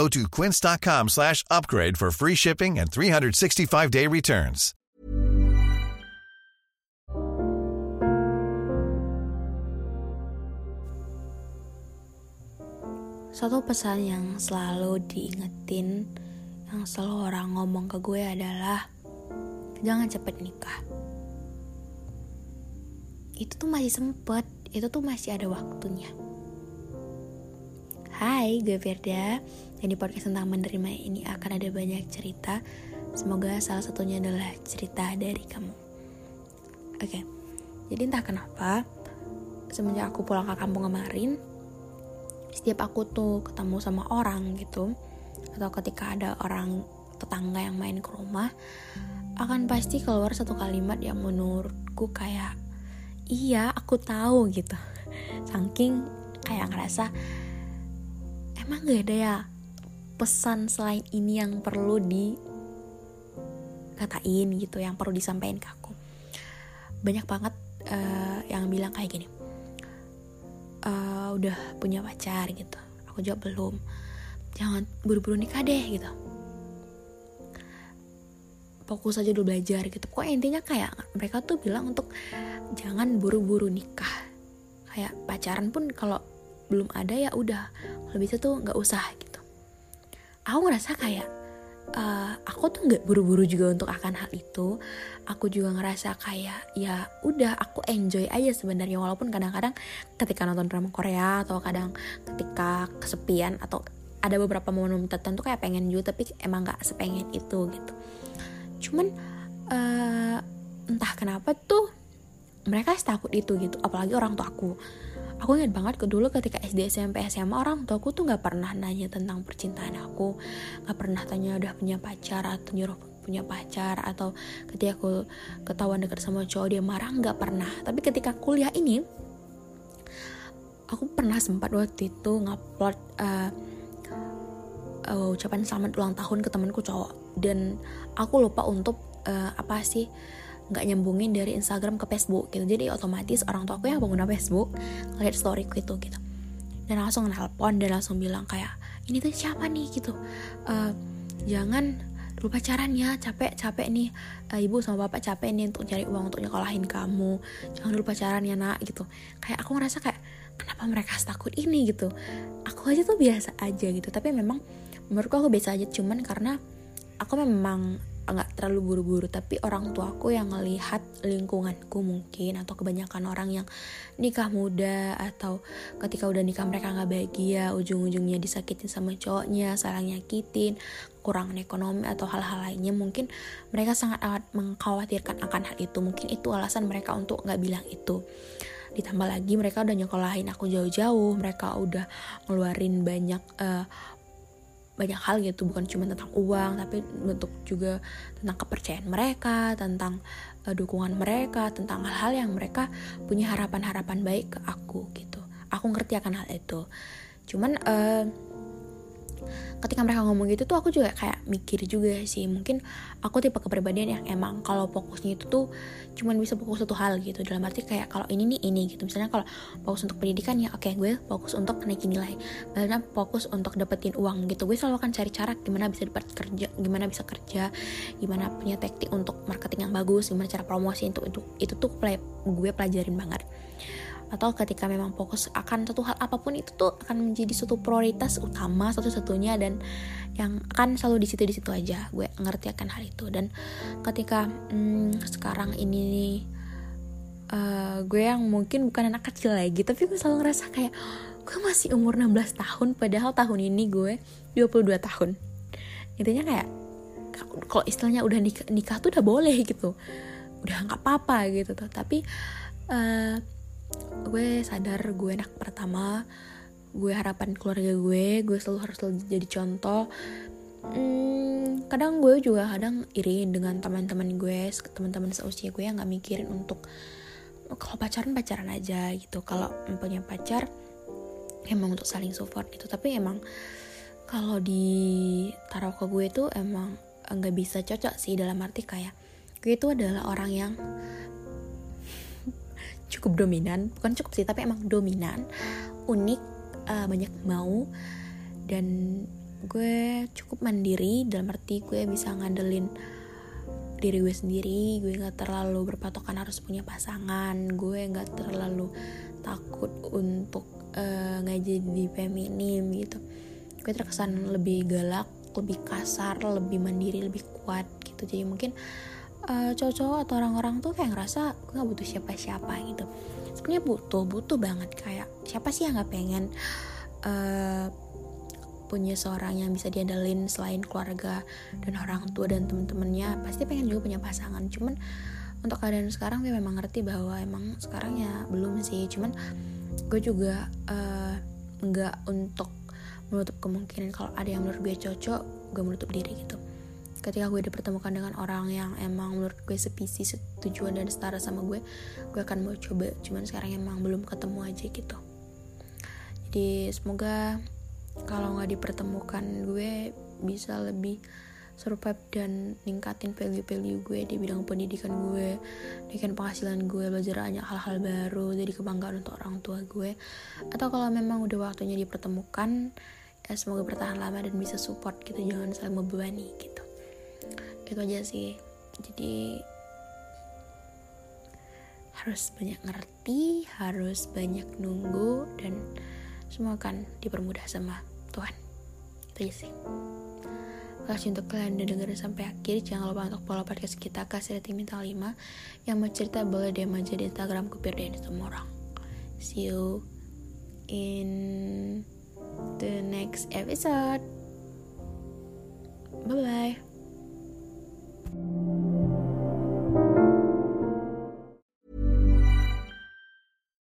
Go to quince.com slash upgrade for free shipping and 365-day returns. Satu pesan yang selalu diingetin, yang selalu orang ngomong ke gue adalah jangan cepet nikah. Itu tuh masih sempet, itu tuh masih ada waktunya. Hai, gue Firda Dan di podcast tentang menerima ini akan ada banyak cerita. Semoga salah satunya adalah cerita dari kamu. Oke, jadi entah kenapa Semenjak aku pulang ke kampung kemarin Setiap aku tuh ketemu sama orang gitu Atau ketika ada orang tetangga yang main ke rumah Akan pasti keluar satu kalimat yang menurutku kayak Iya, aku tahu gitu. Saking kayak ngerasa emang gak ada ya pesan selain ini yang perlu dikatain gitu yang perlu disampaikan ke aku. Banyak banget uh, yang bilang kayak gini uh, udah punya pacar gitu aku jawab belum. Jangan buru-buru nikah deh gitu. Fokus aja dulu belajar gitu. Kok intinya kayak mereka tuh bilang untuk jangan buru-buru nikah. Kayak pacaran pun kalau belum ada ya udah kalau bisa tuh nggak usah gitu aku ngerasa kayak uh, aku tuh nggak buru-buru juga untuk akan hal itu. Aku juga ngerasa kayak ya udah aku enjoy aja sebenarnya. Walaupun kadang-kadang ketika nonton drama Korea atau kadang ketika kesepian atau ada beberapa momen tertentu kayak pengen juga tapi emang nggak sepengen itu gitu. Cuman uh, entah kenapa tuh mereka takut itu gitu. Apalagi orang tua aku ingat banget ke dulu ketika SD SMP SMA orang tua aku tuh nggak pernah nanya tentang percintaan aku. Nggak pernah tanya udah punya pacar atau nyuruh punya pacar atau ketika aku ketahuan dekat sama cowok dia marah nggak pernah. Tapi ketika kuliah ini aku pernah sempat waktu itu ngupload uh, uh, ucapan selamat ulang tahun ke temanku cowok. Dan aku lupa untuk uh, apa sih nggak nyambungin dari Instagram ke Facebook gitu. Jadi otomatis orang tua aku yang pengguna Facebook ngeliat storyku itu gitu. Dan langsung nelpon dan langsung bilang kayak ini tuh siapa nih? gitu. Uh, jangan dulu pacaran ya capek capek nih. Uh, ibu sama bapak capek nih untuk cari uang untuk nyekolahin kamu. Jangan dulu pacaran ya nak gitu. Kayak aku ngerasa kayak kenapa mereka takut ini? gitu. Aku aja tuh biasa aja gitu. Tapi memang menurutku aku biasa aja. Cuman karena aku memang nggak terlalu buru-buru tapi orang tuaku yang ngelihat lingkunganku mungkin atau kebanyakan orang yang nikah muda atau ketika udah nikah mereka nggak bahagia ujung-ujungnya disakitin sama cowoknya salah nyakitin kurang ekonomi atau hal-hal lainnya mungkin mereka sangat amat mengkhawatirkan akan hal itu. Mungkin itu alasan mereka untuk nggak bilang itu. Ditambah lagi mereka udah nyekolahin aku jauh-jauh mereka udah ngeluarin banyak uh, banyak hal gitu bukan cuma tentang uang tapi untuk juga tentang kepercayaan mereka tentang uh, dukungan mereka tentang hal-hal yang mereka punya harapan-harapan baik ke aku gitu. Aku ngerti akan hal itu. Cuman uh, ketika mereka ngomong gitu tuh aku juga kayak mikir juga sih. Mungkin aku tipe kepribadian yang emang kalau fokusnya itu tuh cuman bisa fokus satu hal gitu. Dalam arti kayak kalau ini nih ini gitu. Misalnya kalau fokus untuk pendidikan ya oke okay, gue fokus untuk naikin nilai. Karena fokus untuk dapetin uang gitu. Gue selalu akan cari cara gimana bisa dapat kerja gimana bisa kerja gimana punya taktik untuk marketing yang bagus gimana cara promosi. Untuk itu itu tuh gue pelajarin banget atau ketika memang fokus akan satu hal apa pun itu tuh akan menjadi suatu prioritas utama satu-satunya dan yang akan selalu di situ di situ aja. Gue ngerti akan hal itu. Dan ketika hmm, sekarang ini uh, gue yang mungkin bukan anak kecil lagi tapi gue selalu ngerasa kayak gue masih umur 16 tahun? Padahal tahun ini gue 22 tahun. Intinya kayak kalau istilahnya udah nikah, nikah tuh udah boleh gitu. Udah nggak apa-apa gitu tuh. Tapi uh, gue sadar gue anak pertama. Gue harapan keluarga gue gue selalu harus jadi contoh. Hmm, kadang gue juga kadang iri dengan teman-teman gue teman-teman seusia gue yang nggak mikirin untuk kalau pacaran pacaran aja gitu. Kalau punya pacar emang untuk saling support gitu. Tapi emang kalau ditaruh ke gue tuh emang nggak bisa cocok sih dalam arti kayak gue itu adalah orang yang cukup dominan bukan cukup sih tapi emang dominan unik uh, banyak mau dan gue cukup mandiri dalam arti gue bisa ngandelin diri gue sendiri gue nggak terlalu berpatokan harus punya pasangan gue nggak terlalu takut untuk uh, nggak jadi feminim gitu. Gue terkesan lebih galak lebih kasar lebih mandiri lebih kuat gitu. Jadi mungkin cowok-cowok atau orang-orang tuh kayak ngerasa gue nggak butuh siapa-siapa gitu. Sebenarnya butuh butuh banget. Kayak siapa sih yang nggak pengen uh, punya seorang yang bisa diandalin selain keluarga dan orang tua dan temen-temennya? Pasti pengen juga punya pasangan. Cuman untuk keadaan sekarang gue memang ngerti bahwa emang sekarang ya belum sih. Cuman gue juga uh, nggak untuk menutup kemungkinan kalau ada yang menurut gue cocok gue menutup diri gitu ketika gue dipertemukan dengan orang yang emang menurut gue sepisi setujuan dan setara sama gue gue akan mau coba. Cuman sekarang emang belum ketemu aja gitu. Jadi semoga kalau nggak dipertemukan gue bisa lebih survive dan ningkatin value-value gue di bidang pendidikan gue ningkatin penghasilan gue belajar banyak hal-hal baru jadi kebanggaan untuk orang tua gue. Atau kalau memang udah waktunya dipertemukan ya semoga bertahan lama dan bisa support gitu jangan saling membebani gitu itu aja sih. Jadi harus banyak ngerti harus banyak nunggu dan semua akan dipermudah sama Tuhan. Itu aja sih. Kasih untuk kalian udah dengerin sampai akhir. Jangan lupa untuk follow podcast kita kasih rating minta 5 yang mau cerita boleh DM aja di instagram kupir dan semua orang see you in the next episode. Bye bye